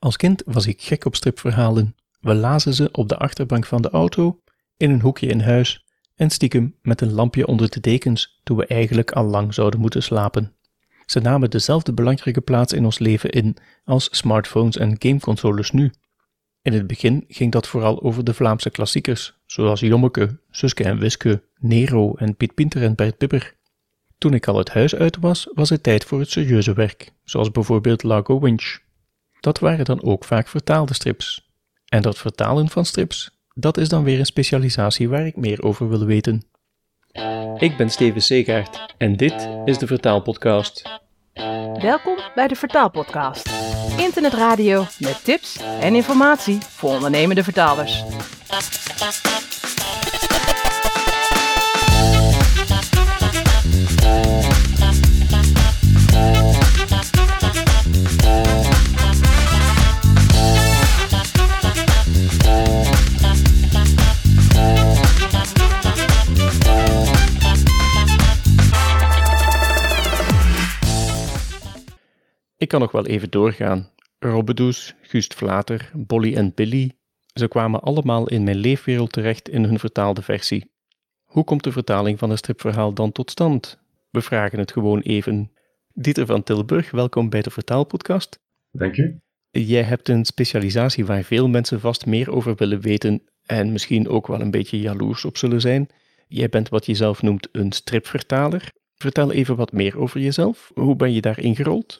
Als kind was ik gek op stripverhalen. We lazen ze op de achterbank van de auto, in een hoekje in huis en stiekem met een lampje onder de dekens toen we eigenlijk al lang zouden moeten slapen. Ze namen dezelfde belangrijke plaats in ons leven in als smartphones en gameconsoles nu. In het begin ging dat vooral over de Vlaamse klassiekers, zoals Jommeke, Suske en Wiske, Nero en Piet Pinter en Bert Pipper. Toen ik al het huis uit was, was het tijd voor het serieuze werk, zoals bijvoorbeeld Largo Winch. Dat waren dan ook vaak vertaalde strips. En dat vertalen van strips, dat is dan weer een specialisatie waar ik meer over wil weten. Ik ben Steven Segaert en dit is de Vertaalpodcast. Welkom bij de Vertaalpodcast. Internetradio met tips en informatie voor ondernemende vertalers. Kan nog wel even doorgaan. Robbedoes, Gust Vlater, Bolly en Billy, ze kwamen allemaal in mijn leefwereld terecht in hun vertaalde versie. Hoe komt de vertaling van een stripverhaal dan tot stand? We vragen het gewoon even. Dieter van Tilburg, welkom bij de Vertaalpodcast. Dank u. Jij hebt een specialisatie waar veel mensen vast meer over willen weten en misschien ook wel een beetje jaloers op zullen zijn. Jij bent wat je zelf noemt een stripvertaler. Vertel even wat meer over jezelf. Hoe ben je daarin gerold?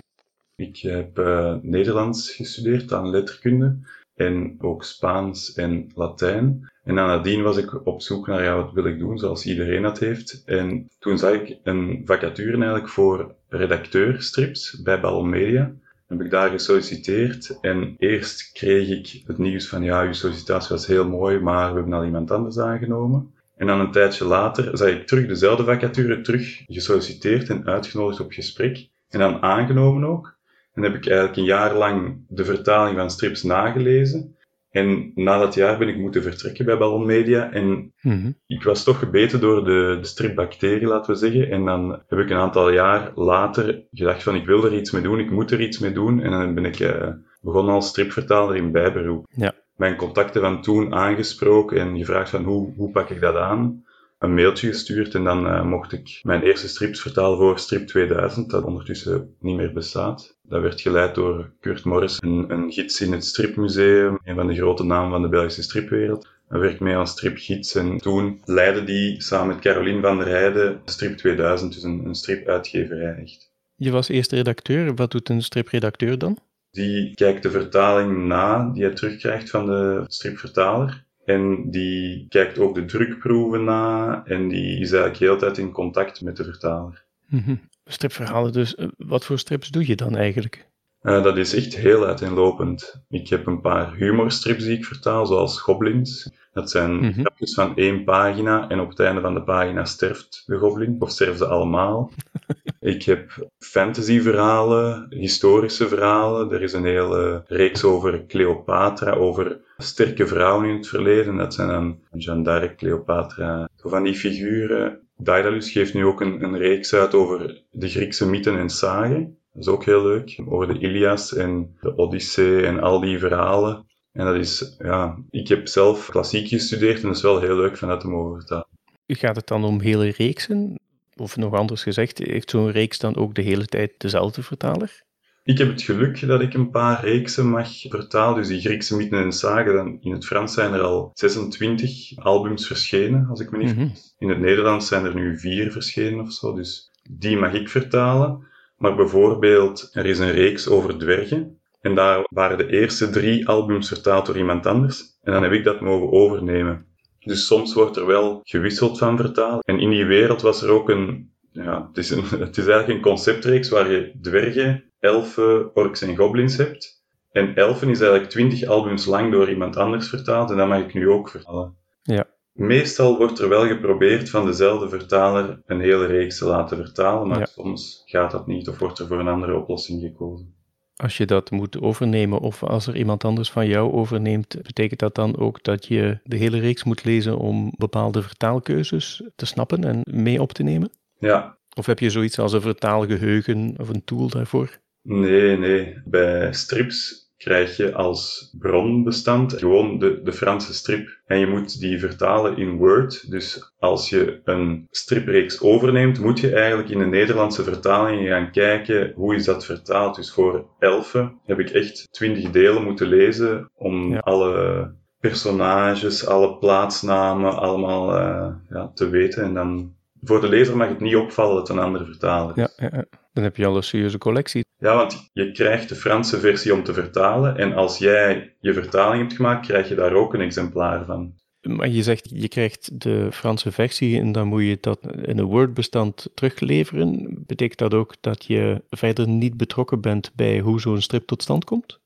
Ik heb uh, Nederlands gestudeerd aan letterkunde en ook Spaans en Latijn. En nadien was ik op zoek naar ja, wat wil ik doen, zoals iedereen dat heeft. En toen zag ik een vacature eigenlijk voor redacteur strips bij Ballon Media. Heb ik daar gesolliciteerd en eerst kreeg ik het nieuws van ja, uw sollicitatie was heel mooi, maar we hebben al iemand anders aangenomen. En dan een tijdje later zag ik terug dezelfde vacature, terug gesolliciteerd en uitgenodigd op gesprek. En dan aangenomen ook. En heb ik eigenlijk een jaar lang de vertaling van strips nagelezen. En na dat jaar ben ik moeten vertrekken bij Ballon Media. En Mhm. ik was toch gebeten door de, de stripbacterie, laten we zeggen. En dan heb ik een aantal jaar later gedacht van ik wil er iets mee doen, ik moet er iets mee doen. En dan ben ik eh, begonnen als stripvertaler in bijberoep. Ja. Mijn contacten van toen aangesproken en gevraagd van hoe, hoe pak ik dat aan? Een mailtje gestuurd en dan eh, mocht ik mijn eerste strips vertalen voor Strip 2000, dat ondertussen niet meer bestaat. Dat werd geleid door Kurt Morris, een, een gids in het Stripmuseum, een van de grote namen van de Belgische stripwereld. Hij werkt mee als stripgids en toen leidde die samen met Caroline van der Heijden Strip 2000, dus een, een stripuitgeverij echt. Je was eerst redacteur. Wat doet een stripredacteur dan? Die kijkt de vertaling na die hij terugkrijgt van de stripvertaler. En die kijkt ook de drukproeven na en die is eigenlijk heel tijd in contact met de vertaler. Mhm. Stripverhalen dus. Eh, Wat voor strips doe je dan eigenlijk? Eh, dat is echt heel uiteenlopend. Ik heb een paar humorstrips die ik vertaal, zoals Goblins. Dat zijn grapjes van één pagina en op het einde van de pagina sterft de goblin, of sterven ze allemaal. ik heb fantasyverhalen, historische verhalen. Er is een hele reeks over Cleopatra, over sterke vrouwen in het verleden. Dat zijn dan Jeanne d'Arc, Cleopatra, zo van die figuren. Daedalus geeft nu ook een, een reeks uit over de Griekse mythen en sagen. Dat is ook heel leuk. Over de Ilias en de Odyssee en al die verhalen. En dat is, ja, ik heb zelf klassiek gestudeerd en dat is wel heel leuk van dat te mogen vertalen. Gaat het dan om hele reeksen? Of nog anders gezegd, heeft zo'n reeks dan ook de hele tijd dezelfde vertaler? Ik heb het geluk dat ik een paar reeksen mag vertalen. Dus die Griekse mythen en sagen, dan in het Frans zijn er al 26 albums verschenen, als ik me niet Mhm. vergis. In het Nederlands zijn er nu vier verschenen of zo, dus die mag ik vertalen. Maar bijvoorbeeld, er is een reeks over dwergen. En daar waren de eerste drie albums vertaald door iemand anders. En dan heb ik dat mogen overnemen. Dus soms wordt er wel gewisseld van vertaal. En in die wereld was er ook een, ja, het is, een, het is eigenlijk een conceptreeks waar je dwergen, elfen, orks en goblins hebt. En elfen is eigenlijk twintig albums lang door iemand anders vertaald en dat mag ik nu ook vertalen. Ja. Meestal wordt er wel geprobeerd van dezelfde vertaler een hele reeks te laten vertalen, maar Ja. soms gaat dat niet of wordt er voor een andere oplossing gekozen. Als je dat moet overnemen of als er iemand anders van jou overneemt, betekent dat dan ook dat je de hele reeks moet lezen om bepaalde vertaalkeuzes te snappen en mee op te nemen? Ja, Of heb je zoiets als een vertaalgeheugen of een tool daarvoor? Nee, nee. Bij strips krijg je als bronbestand gewoon de, de Franse strip. En je moet die vertalen in Word. Dus als je een stripreeks overneemt, moet je eigenlijk in de Nederlandse vertaling gaan kijken hoe is dat vertaald. Dus voor Elfen heb ik echt twintig delen moeten lezen om alle personages, alle plaatsnamen allemaal uh, ja, te weten. En dan voor de lezer mag het niet opvallen dat het een andere vertaler is. Ja, ja, dan heb je al een serieuze collectie. Ja, want je krijgt de Franse versie om te vertalen. En als jij je vertaling hebt gemaakt, krijg je daar ook een exemplaar van. Maar je zegt, je krijgt de Franse versie en dan moet je dat in een Word-bestand terugleveren. Betekent dat ook dat je verder niet betrokken bent bij hoe zo'n strip tot stand komt?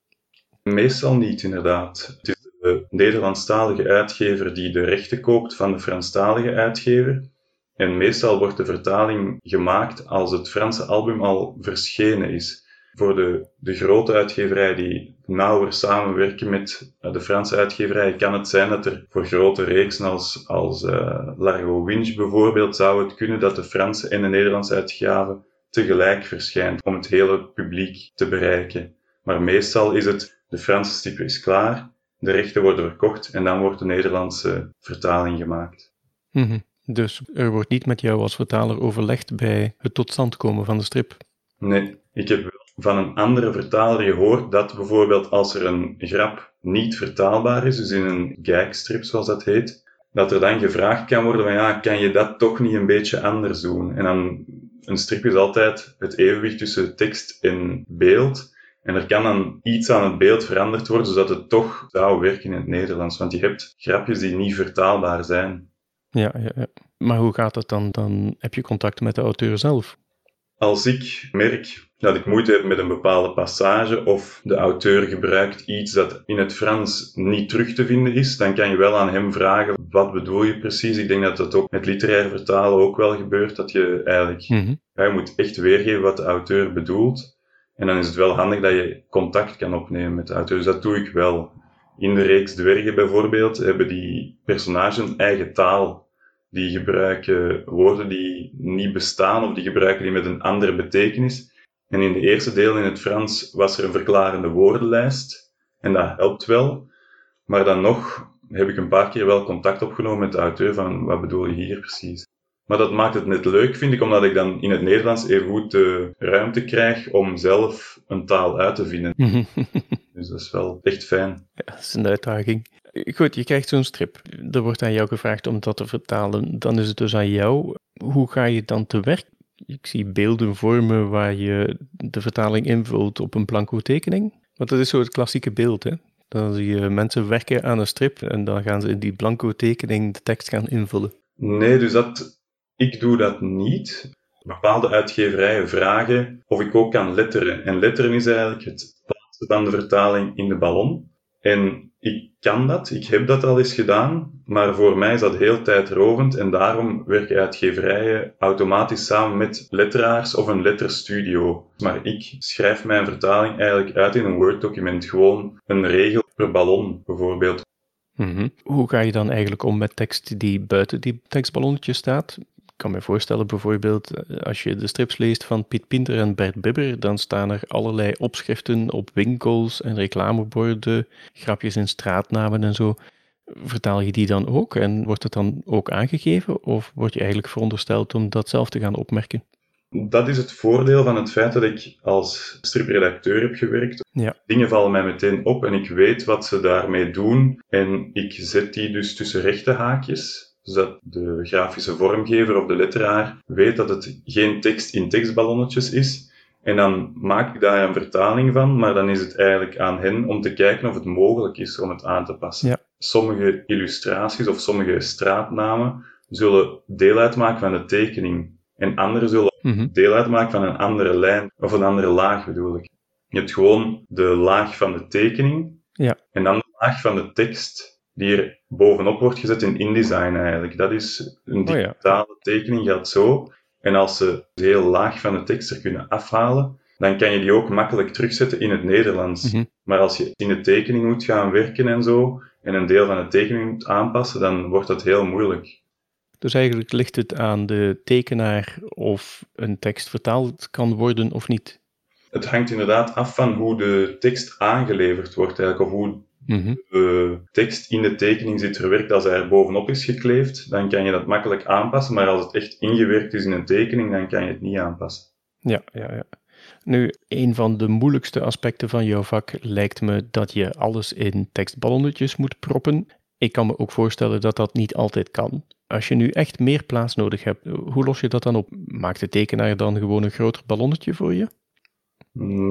Meestal niet, inderdaad. Het is de Nederlandstalige uitgever die de rechten koopt van de Franstalige uitgever. En meestal wordt de vertaling gemaakt als het Franse album al verschenen is. Voor de, de grote uitgeverij die nauwer samenwerken met de Franse uitgeverij, kan het zijn dat er voor grote reeksen als, als uh, Largo Winch bijvoorbeeld zou het kunnen dat de Franse en de Nederlandse uitgave tegelijk verschijnt om het hele publiek te bereiken. Maar meestal is het de Franse stip is klaar, de rechten worden verkocht en dan wordt de Nederlandse vertaling gemaakt. Mm dus er wordt niet met jou als vertaler overlegd bij het tot stand komen van de strip? Nee, ik heb van een andere vertaler gehoord dat bijvoorbeeld als er een grap niet vertaalbaar is, dus in een gagstrip zoals dat heet, dat er dan gevraagd kan worden van ja, kan je dat toch niet een beetje anders doen? En dan, een strip is altijd het evenwicht tussen tekst en beeld. En er kan dan iets aan het beeld veranderd worden, zodat het toch zou werken in het Nederlands. Want je hebt grapjes die niet vertaalbaar zijn. Ja, ja, ja. Maar hoe gaat dat dan? Dan heb je contact met de auteur zelf. Als ik merk dat ik moeite heb met een bepaalde passage of de auteur gebruikt iets dat in het Frans niet terug te vinden is, dan kan je wel aan hem vragen wat bedoel je precies. Ik denk dat dat ook met literair vertalen ook wel gebeurt, dat je eigenlijk mm je moet echt weergeven wat de auteur bedoelt. En dan is het wel handig dat je contact kan opnemen met de auteur. Dus dat doe ik wel. In de reeks Dwergen bijvoorbeeld hebben die personages een eigen taal die gebruiken woorden die niet bestaan of die gebruiken die met een andere betekenis. En in de eerste deel in het Frans was er een verklarende woordenlijst. En dat helpt wel. Maar dan nog heb ik een paar keer wel contact opgenomen met de auteur van wat bedoel je hier precies. Maar dat maakt het net leuk, vind ik, omdat ik dan in het Nederlands even goed de ruimte krijg om zelf een taal uit te vinden. dus dat is wel echt fijn. Ja, dat is een uitdaging. Goed, je krijgt zo'n strip. Er wordt aan jou gevraagd om dat te vertalen. Dan is het dus aan jou. Hoe ga je dan te werk? Ik zie beelden vormen waar je de vertaling invult op een blanco tekening. Want dat is zo het klassieke beeld, hè? Dan zie je mensen werken aan een strip en dan gaan ze in die blanco tekening de tekst gaan invullen. Nee, dus dat, ik doe dat niet. Bepaalde uitgeverijen vragen of ik ook kan letteren. En letteren is eigenlijk het plaatsen van de vertaling in de ballon. En ik kan dat, ik heb dat al eens gedaan, maar voor mij is dat heel tijdrovend en daarom werken uitgeverijen automatisch samen met letteraars of een letterstudio. Maar ik schrijf mijn vertaling eigenlijk uit in een Word-document, gewoon een regel per ballon bijvoorbeeld. Mhm. Hoe ga je dan eigenlijk om met tekst die buiten die tekstballonnetje staat? Ik kan me voorstellen bijvoorbeeld, eh, als je de strips leest van Piet Pinter en Bert Bibber, dan staan er allerlei opschriften op winkels en reclameborden, grapjes in straatnamen en zo. Vertaal je die dan ook en wordt het dan ook aangegeven of word je eigenlijk verondersteld om dat zelf te gaan opmerken? Dat is het voordeel van het feit dat ik als stripredacteur heb gewerkt. Ja. Dingen vallen mij meteen op en ik weet wat ze daarmee doen. En ik zet die dus tussen rechte haakjes zodat de grafische vormgever of de letteraar weet dat het geen tekst in tekstballonnetjes is. En dan maak ik daar een vertaling van, maar dan is het eigenlijk aan hen om te kijken of het mogelijk is om het aan te passen. Ja. Sommige illustraties of sommige straatnamen zullen deel uitmaken van de tekening. En andere zullen mhm. deel uitmaken van een andere lijn, of een andere laag bedoel ik. Je hebt gewoon de laag van de tekening, ja. en dan de laag van de tekst die er bovenop wordt gezet in InDesign eigenlijk. Dat is een Oh ja. digitale tekening, gaat zo. En als ze heel laag van de tekst er kunnen afhalen, dan kan je die ook makkelijk terugzetten in het Nederlands. Mhm. Maar als je in de tekening moet gaan werken en zo, en een deel van de tekening moet aanpassen, dan wordt dat heel moeilijk. Dus eigenlijk ligt het aan de tekenaar of een tekst vertaald kan worden of niet. Het hangt inderdaad af van hoe de tekst aangeleverd wordt, eigenlijk, of hoe Mhm. de tekst in de tekening zit verwerkt. Als hij er bovenop is gekleefd, dan kan je dat makkelijk aanpassen, maar als het echt ingewerkt is in een tekening, dan kan je het niet aanpassen. Ja, ja, ja. Nu, een van de moeilijkste aspecten van jouw vak lijkt me dat je alles in tekstballonnetjes moet proppen. Ik kan me ook voorstellen dat dat niet altijd kan. Als je nu echt meer plaats nodig hebt, hoe los je dat dan op? Maakt de tekenaar dan gewoon een groter ballonnetje voor je?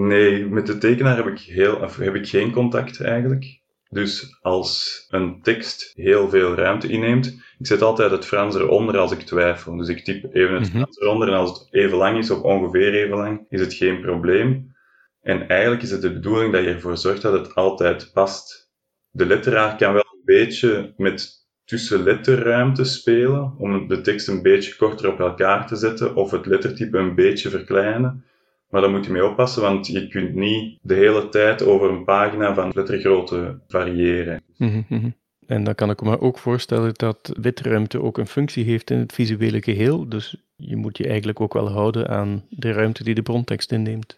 Nee, met de tekenaar heb ik, heel, heb ik geen contact eigenlijk. Dus als een tekst heel veel ruimte inneemt, ik zet altijd het Frans eronder als ik twijfel. Dus ik typ even het Mhm. Frans eronder en als het even lang is, of ongeveer even lang, is het geen probleem. En eigenlijk is het de bedoeling dat je ervoor zorgt dat het altijd past. De letteraar kan wel een beetje met tussenletterruimte spelen, om de tekst een beetje korter op elkaar te zetten, of het lettertype een beetje verkleinen. Maar daar moet je mee oppassen, want je kunt niet de hele tijd over een pagina van lettergrootte variëren. Mhm, mhm. En dan kan ik me ook voorstellen dat witruimte ook een functie heeft in het visuele geheel. Dus je moet je eigenlijk ook wel houden aan de ruimte die de brontekst inneemt.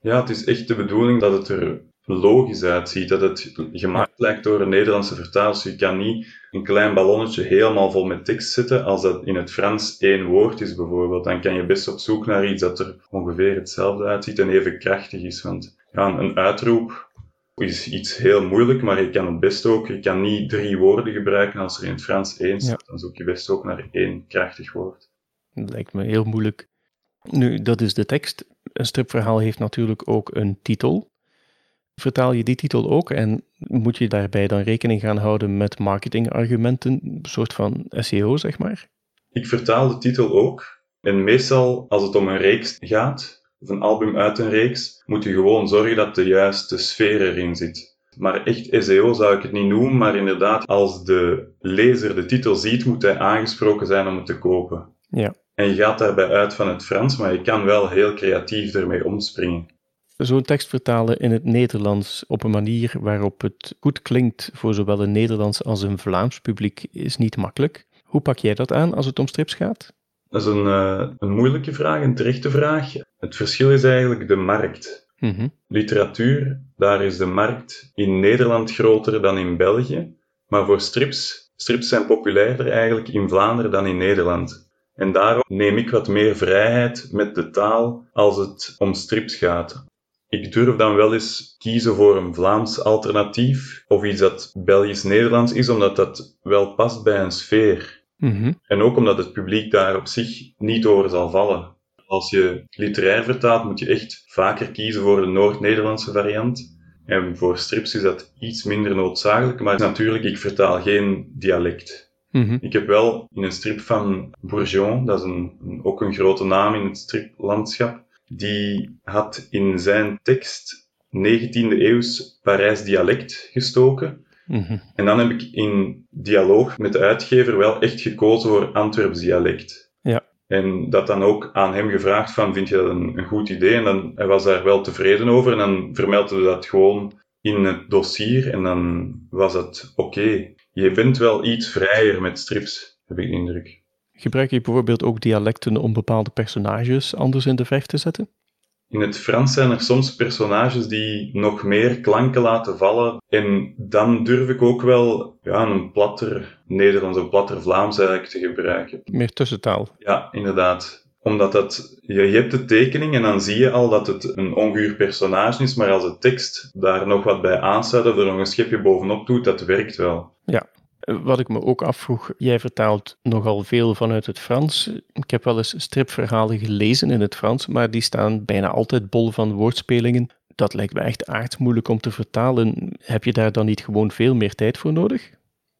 Ja, het is echt de bedoeling dat het er logisch uitziet, dat het gemaakt lijkt door een Nederlandse vertaler. Dus je kan niet een klein ballonnetje helemaal vol met tekst zetten. Als dat in het Frans één woord is bijvoorbeeld, dan kan je best op zoek naar iets dat er ongeveer hetzelfde uitziet en even krachtig is. Want ja, een uitroep is iets heel moeilijk, maar je kan het best ook, je kan niet drie woorden gebruiken als er in het Frans één staat. Dan zoek je best ook naar één krachtig woord. Dat lijkt me heel moeilijk. Nu, dat is de tekst. Een stripverhaal heeft natuurlijk ook een titel. Vertaal je die titel ook en moet je daarbij dan rekening gaan houden met marketingargumenten, een soort van SEO, zeg maar? Ik vertaal de titel ook. En meestal, als het om een reeks gaat, of een album uit een reeks, moet je gewoon zorgen dat de juiste sfeer erin zit. Maar echt SEO zou ik het niet noemen, maar inderdaad, als de lezer de titel ziet, moet hij aangesproken zijn om het te kopen. Ja. En je gaat daarbij uit van het Frans, maar je kan wel heel creatief ermee omspringen. Zo'n tekst vertalen in het Nederlands op een manier waarop het goed klinkt voor zowel een Nederlands als een Vlaams publiek is niet makkelijk. Hoe pak jij dat aan als het om strips gaat? Dat is een, uh, een moeilijke vraag, een terechte vraag. Het verschil is eigenlijk de markt. Mm-hmm. Literatuur, daar is de markt in Nederland groter dan in België. Maar voor strips, strips zijn populairder eigenlijk in Vlaanderen dan in Nederland. En daarom neem ik wat meer vrijheid met de taal als het om strips gaat. Ik durf dan wel eens kiezen voor een Vlaams alternatief of iets dat Belgisch-Nederlands is, omdat dat wel past bij een sfeer. Mm-hmm. En ook omdat het publiek daar op zich niet over zal vallen. Als je literair vertaalt, moet je echt vaker kiezen voor de Noord-Nederlandse variant. En voor strips is dat iets minder noodzakelijk, maar natuurlijk, ik vertaal geen dialect. Mm-hmm. Ik heb wel in een strip van Bourgeon, dat is een, ook een grote naam in het striplandschap, die had in zijn tekst 19e eeuws Parijs dialect gestoken. Mm-hmm. En dan heb ik in dialoog met de uitgever wel echt gekozen voor Antwerps dialect. Ja. En dat dan ook aan hem gevraagd van, vind je dat een, een goed idee? En dan, hij was daar wel tevreden over en dan vermeldde we dat gewoon in het dossier en dan was het oké. Okay. Je bent wel iets vrijer met strips, heb ik de indruk. Gebruik je bijvoorbeeld ook dialecten om bepaalde personages anders in de verf te zetten? In het Frans zijn er soms personages die nog meer klanken laten vallen. En dan durf ik ook wel ja, een platter Nederlands of platter Vlaams eigenlijk te gebruiken. Meer tussentaal. Ja, inderdaad. Omdat dat, je, je hebt de tekening en dan zie je al dat het een onguur personage is, maar als de tekst daar nog wat bij aansluit of er nog een schepje bovenop doet, dat werkt wel. Ja, wat ik me ook afvroeg, jij vertaalt nogal veel vanuit het Frans. Ik heb wel eens stripverhalen gelezen in het Frans, maar die staan bijna altijd bol van woordspelingen. Dat lijkt me echt aardsmoeilijk om te vertalen. Heb je daar dan niet gewoon veel meer tijd voor nodig?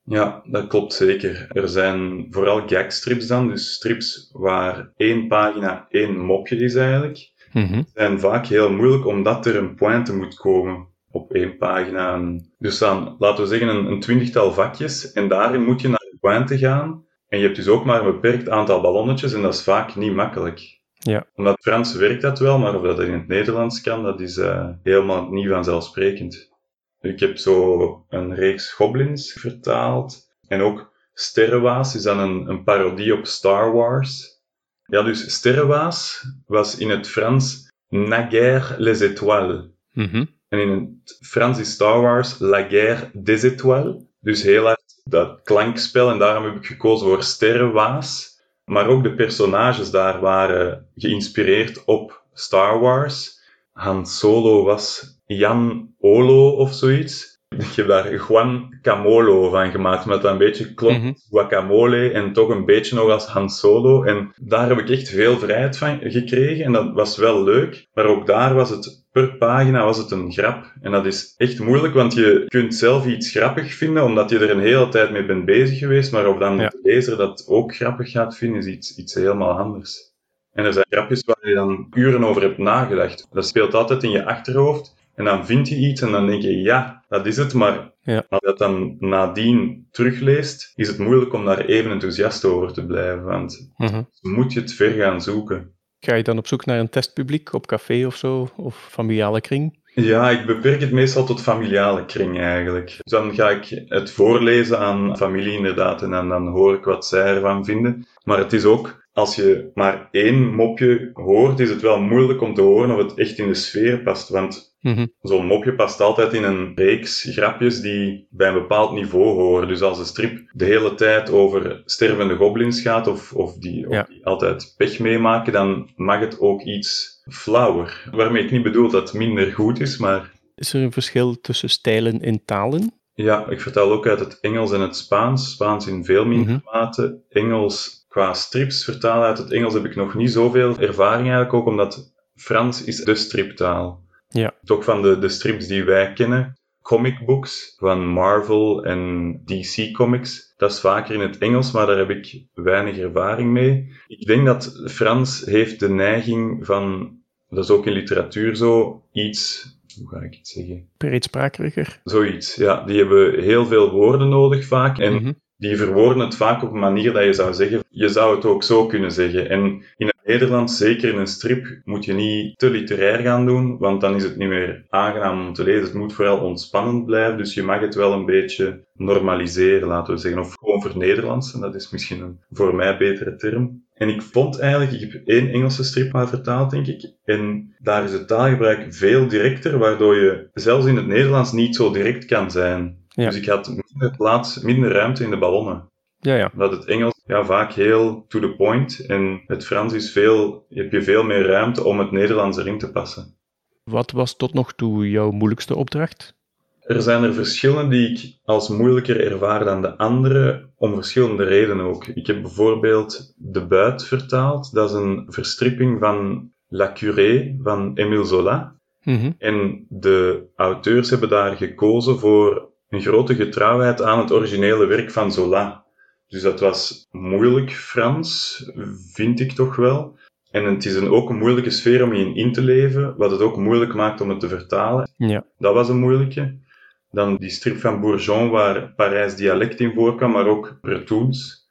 Ja, dat klopt zeker. Er zijn vooral gagstrips dan, dus strips waar één pagina één mopje is eigenlijk. Mm-hmm. zijn vaak heel moeilijk omdat er een pointe moet komen op één pagina. Dus dan, laten we zeggen, een, een twintigtal vakjes en daarin moet je naar de pointe gaan. En je hebt dus ook maar een beperkt aantal ballonnetjes en dat is vaak niet makkelijk. Ja. Omdat Frans werkt dat wel, maar of dat in het Nederlands kan, dat is uh, helemaal niet vanzelfsprekend. Ik heb zo een reeks goblins vertaald. En ook Sterrenwaas is dan een, een parodie op Star Wars. Ja, dus Sterrenwaas was in het Frans Naguère les étoiles. Mhm. En in het Frans is Star Wars La Guerre des Étoiles. Dus heel hard dat klankspel. En daarom heb ik gekozen voor Sterrenwaas. Maar ook de personages daar waren geïnspireerd op Star Wars. Han Solo was Jan Olo of zoiets. Ik heb daar Juan Camolo van gemaakt, dat een beetje klopt. Mhm. Guacamole en toch een beetje nog als Han Solo. En daar heb ik echt veel vrijheid van gekregen en dat was wel leuk. Maar ook daar was het, per pagina was het een grap. En dat is echt moeilijk, want je kunt zelf iets grappig vinden, omdat je er een hele tijd mee bent bezig geweest. Maar of dan Ja. de lezer dat ook grappig gaat vinden, is iets, iets helemaal anders. En er zijn grapjes waar je dan uren over hebt nagedacht. Dat speelt altijd in je achterhoofd. En dan vind je iets en dan denk je, ja, dat is het. Maar Ja. als je dat dan nadien terugleest, is het moeilijk om daar even enthousiast over te blijven. Want Mhm. moet je het ver gaan zoeken. Ga je dan op zoek naar een testpubliek op café of zo, of familiale kring? Ja, ik beperk het meestal tot familiale kring eigenlijk. Dus dan ga ik het voorlezen aan familie inderdaad en dan, dan hoor ik wat zij ervan vinden. Maar het is ook, als je maar één mopje hoort, is het wel moeilijk om te horen of het echt in de sfeer past. Want Mhm. zo'n mopje past altijd in een reeks grapjes die bij een bepaald niveau horen. Dus als een strip de hele tijd over stervende goblins gaat of, of, die, of Ja. die altijd pech meemaken, dan mag het ook iets flauwer. Waarmee ik niet bedoel dat het minder goed is, maar Is er een verschil tussen stijlen in talen? ja, ik vertel ook uit het Engels en het Spaans. Spaans in veel minder Mhm. mate. Engels qua strips vertalen uit het Engels heb ik nog niet zoveel ervaring eigenlijk, ook omdat Frans is de striptaal. Ja. Toch van de, de strips die wij kennen, comic books van Marvel en DC Comics, dat is vaker in het Engels, maar daar heb ik weinig ervaring mee. Ik denk dat Frans heeft de neiging van, dat is ook in literatuur zo, iets, hoe ga ik het zeggen? Breedsprakeriger? Zoiets, ja. Die hebben heel veel woorden nodig vaak. En Mhm. die verwoorden het vaak op een manier dat je zou zeggen, je zou het ook zo kunnen zeggen. En in het Nederlands, zeker in een strip, moet je niet te literair gaan doen, want dan is het niet meer aangenaam om te lezen. Het moet vooral ontspannend blijven, dus je mag het wel een beetje normaliseren, laten we zeggen. Of gewoon vernederlandsen, dat is misschien een voor mij betere term. En ik vond eigenlijk, ik heb één Engelse strip maar vertaald, denk ik. En daar is het taalgebruik veel directer, waardoor je zelfs in het Nederlands niet zo direct kan zijn. Ja. Dus ik had minder plaats, minder ruimte in de ballonnen. Ja, ja. Dat het Engels ja, vaak heel to the point en het Frans is veel, heb je veel meer ruimte om het Nederlands erin te passen. Wat was tot nog toe jouw moeilijkste opdracht? Er zijn er verschillen die ik als moeilijker ervaar dan de andere, om verschillende redenen ook. Ik heb bijvoorbeeld De Buit vertaald. Dat is een verstripping van La Curée van Émile Zola. Mhm. En de auteurs hebben daar gekozen voor een grote getrouwheid aan het originele werk van Zola. Dus dat was moeilijk Frans, vind ik toch wel. En het is een, ook een moeilijke sfeer om je in te leven, wat het ook moeilijk maakt om het te vertalen. Ja. Dat was een moeilijke. Dan die strip van Bourgeon, waar Parijs dialect in voorkwam, maar ook Bretoons.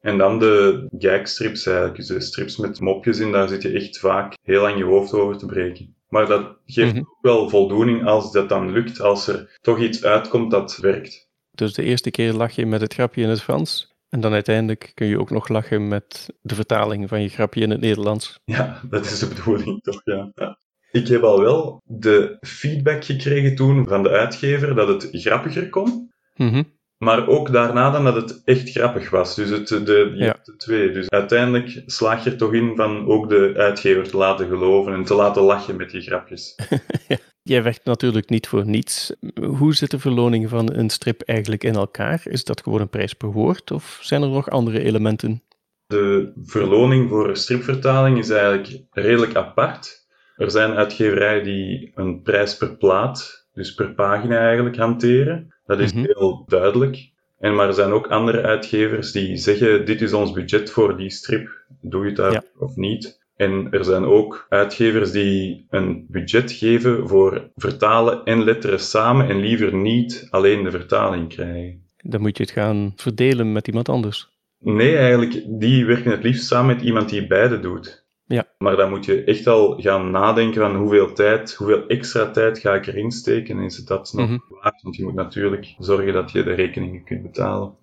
En dan de gagstrips eigenlijk, dus de strips met mopjes in, daar zit je echt vaak heel aan je hoofd over te breken. Maar dat geeft Mhm. ook wel voldoening als dat dan lukt, als er toch iets uitkomt dat werkt. Dus de eerste keer lach je met het grapje in het Frans. En dan uiteindelijk kun je ook nog lachen met de vertaling van je grapje in het Nederlands. Ja, dat is de bedoeling toch, ja. ja. Ik heb al wel de feedback gekregen toen van de uitgever dat het grappiger kon. Mhm. Maar ook daarna dan dat het echt grappig was. Dus het, de, je Ja. hebt de twee. Dus uiteindelijk slaag je er toch in van ook de uitgever te laten geloven en te laten lachen met die grapjes. Jij werkt natuurlijk niet voor niets. Hoe zit de verloning van een strip eigenlijk in elkaar? Is dat gewoon een prijs per woord of zijn er nog andere elementen? De verloning voor stripvertaling is eigenlijk redelijk apart. Er zijn uitgeverijen die een prijs per plaat, dus per pagina eigenlijk, hanteren. Dat is Mhm. heel duidelijk. En maar er zijn ook andere uitgevers die zeggen: dit is ons budget voor die strip, doe je het daar Ja. of niet? En er zijn ook uitgevers die een budget geven voor vertalen en letteren samen en liever niet alleen de vertaling krijgen. Dan moet je het gaan verdelen met iemand anders. Nee, eigenlijk, die werken het liefst samen met iemand die beide doet. Ja. Maar dan moet je echt al gaan nadenken van hoeveel tijd, hoeveel extra tijd ga ik erin steken en is het dat nog Mhm. waard? Want je moet natuurlijk zorgen dat je de rekeningen kunt betalen.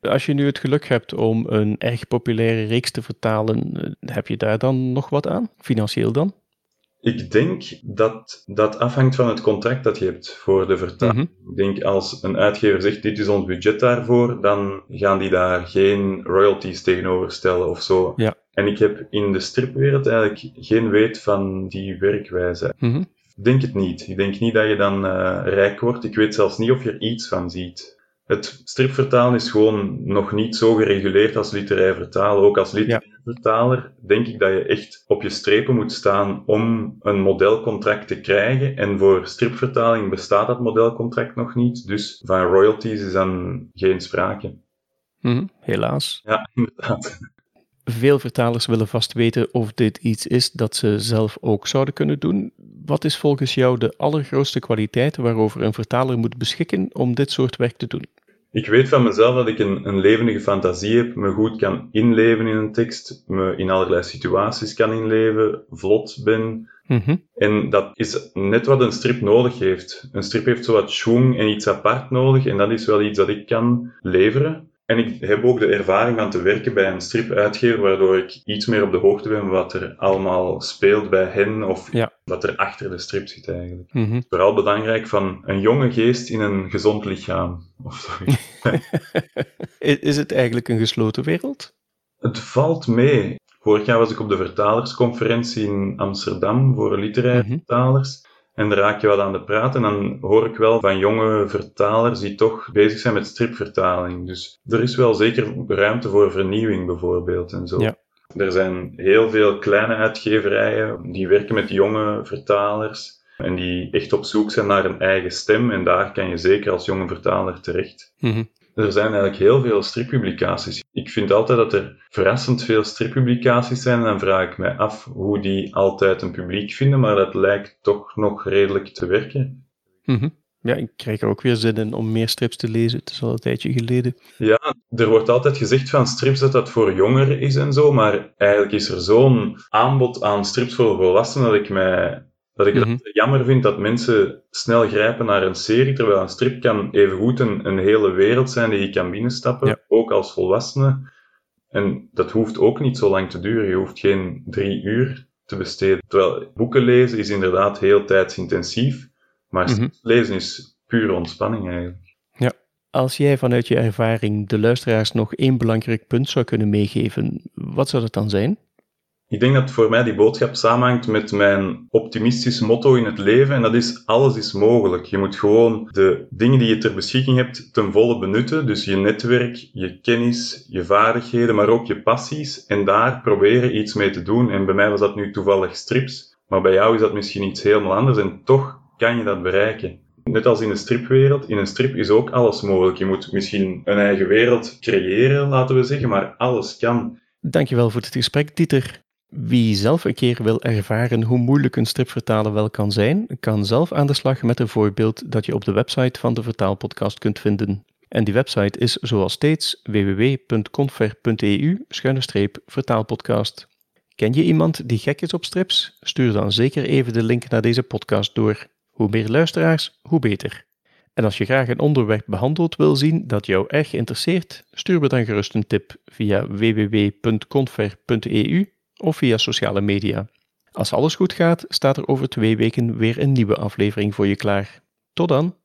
Als je nu het geluk hebt om een erg populaire reeks te vertalen, eh, heb je daar dan nog wat aan? Financieel dan? Ik denk dat dat afhangt van het contract dat je hebt voor de vertaling. Mhm. Ik denk als een uitgever zegt dit is ons budget daarvoor, dan gaan die daar geen royalties tegenover stellen of zo. Ja. En ik heb in de stripwereld eigenlijk geen weet van die werkwijze. Mhm. Ik denk het niet. Ik denk niet dat je dan eh, rijk wordt. Ik weet zelfs niet of je er iets van ziet. Het stripvertalen is gewoon nog niet zo gereguleerd als literair vertalen. Ook als literair vertaler denk ik dat je echt op je strepen moet staan om een modelcontract te krijgen. En voor stripvertaling bestaat dat modelcontract nog niet. Dus van royalties is dan geen sprake. Mhm. Helaas. Ja, inderdaad. Veel vertalers willen vast weten of dit iets is dat ze zelf ook zouden kunnen doen. Wat is volgens jou de allergrootste kwaliteit waarover een vertaler moet beschikken om dit soort werk te doen? Ik weet van mezelf dat ik een, een levendige fantasie heb, me goed kan inleven in een tekst, me in allerlei situaties kan inleven, vlot ben. Mhm. En dat is net wat een strip nodig heeft. Een strip heeft zo wat schwung en iets apart nodig en dat is wel iets dat ik kan leveren. En ik heb ook de ervaring van te werken bij een stripuitgever, waardoor ik iets meer op de hoogte ben van wat er allemaal speelt bij hen of Ja. Wat er achter de strip zit eigenlijk. Mhm. Vooral belangrijk van een jonge geest in een gezond lichaam. Of Is het eigenlijk een gesloten wereld? Het valt mee. Vorig jaar was ik op de vertalersconferentie in Amsterdam voor literaire Mhm. vertalers. En daar raak je wat aan de praat. En dan hoor ik wel van jonge vertalers die toch bezig zijn met stripvertaling. Dus er is wel zeker ruimte voor vernieuwing bijvoorbeeld en zo. Ja. Er zijn heel veel kleine uitgeverijen die werken met jonge vertalers. En die echt op zoek zijn naar een eigen stem. En daar kan je zeker als jonge vertaler terecht. Mhm. Er zijn eigenlijk heel veel strippublicaties. Ik vind altijd dat er verrassend veel strippublicaties zijn en dan vraag ik mij af hoe die altijd een publiek vinden, maar dat lijkt toch nog redelijk te werken. Mhm. Ja, ik krijg er ook weer zin in om meer strips te lezen. Het is al een tijdje geleden. Ja, er wordt altijd gezegd van strips dat dat voor jongeren is en zo, maar eigenlijk is er zo'n aanbod aan strips voor volwassenen dat ik mij dat ik Mhm. het jammer vind dat mensen snel grijpen naar een serie, terwijl een strip kan evengoed een, een hele wereld zijn die je kan binnenstappen, Ja. ook als volwassene. En dat hoeft ook niet zo lang te duren. Je hoeft geen drie uur te besteden. Terwijl boeken lezen is inderdaad heel tijdsintensief, maar Mhm. lezen is pure ontspanning eigenlijk. Als jij vanuit je ervaring de luisteraars nog één belangrijk punt zou kunnen meegeven, wat zou dat dan zijn? Ik denk dat voor mij die boodschap samenhangt met mijn optimistisch motto in het leven. En dat is, alles is mogelijk. Je moet gewoon de dingen die je ter beschikking hebt ten volle benutten. Dus je netwerk, je kennis, je vaardigheden, maar ook je passies. En daar proberen iets mee te doen. En bij mij was dat nu toevallig strips. Maar bij jou is dat misschien iets helemaal anders. En toch kan je dat bereiken. Net als in de stripwereld, in een strip is ook alles mogelijk. Je moet misschien een eigen wereld creëren, laten we zeggen, maar alles kan. Dankjewel voor dit gesprek, Dieter. Wie zelf een keer wil ervaren hoe moeilijk een stripvertalen wel kan zijn, kan zelf aan de slag met een voorbeeld dat je op de website van de Vertaalpodcast kunt vinden. En die website is zoals steeds www.confer.eu-vertaalpodcast. Ken je iemand die gek is op strips? Stuur dan zeker even de link naar deze podcast door. Hoe meer luisteraars, hoe beter. En als je graag een onderwerp behandeld wil zien dat jou erg interesseert, stuur me dan gerust een tip via www.confer.eu of via sociale media. Als alles goed gaat, staat er over twee weken weer een nieuwe aflevering voor je klaar. Tot dan!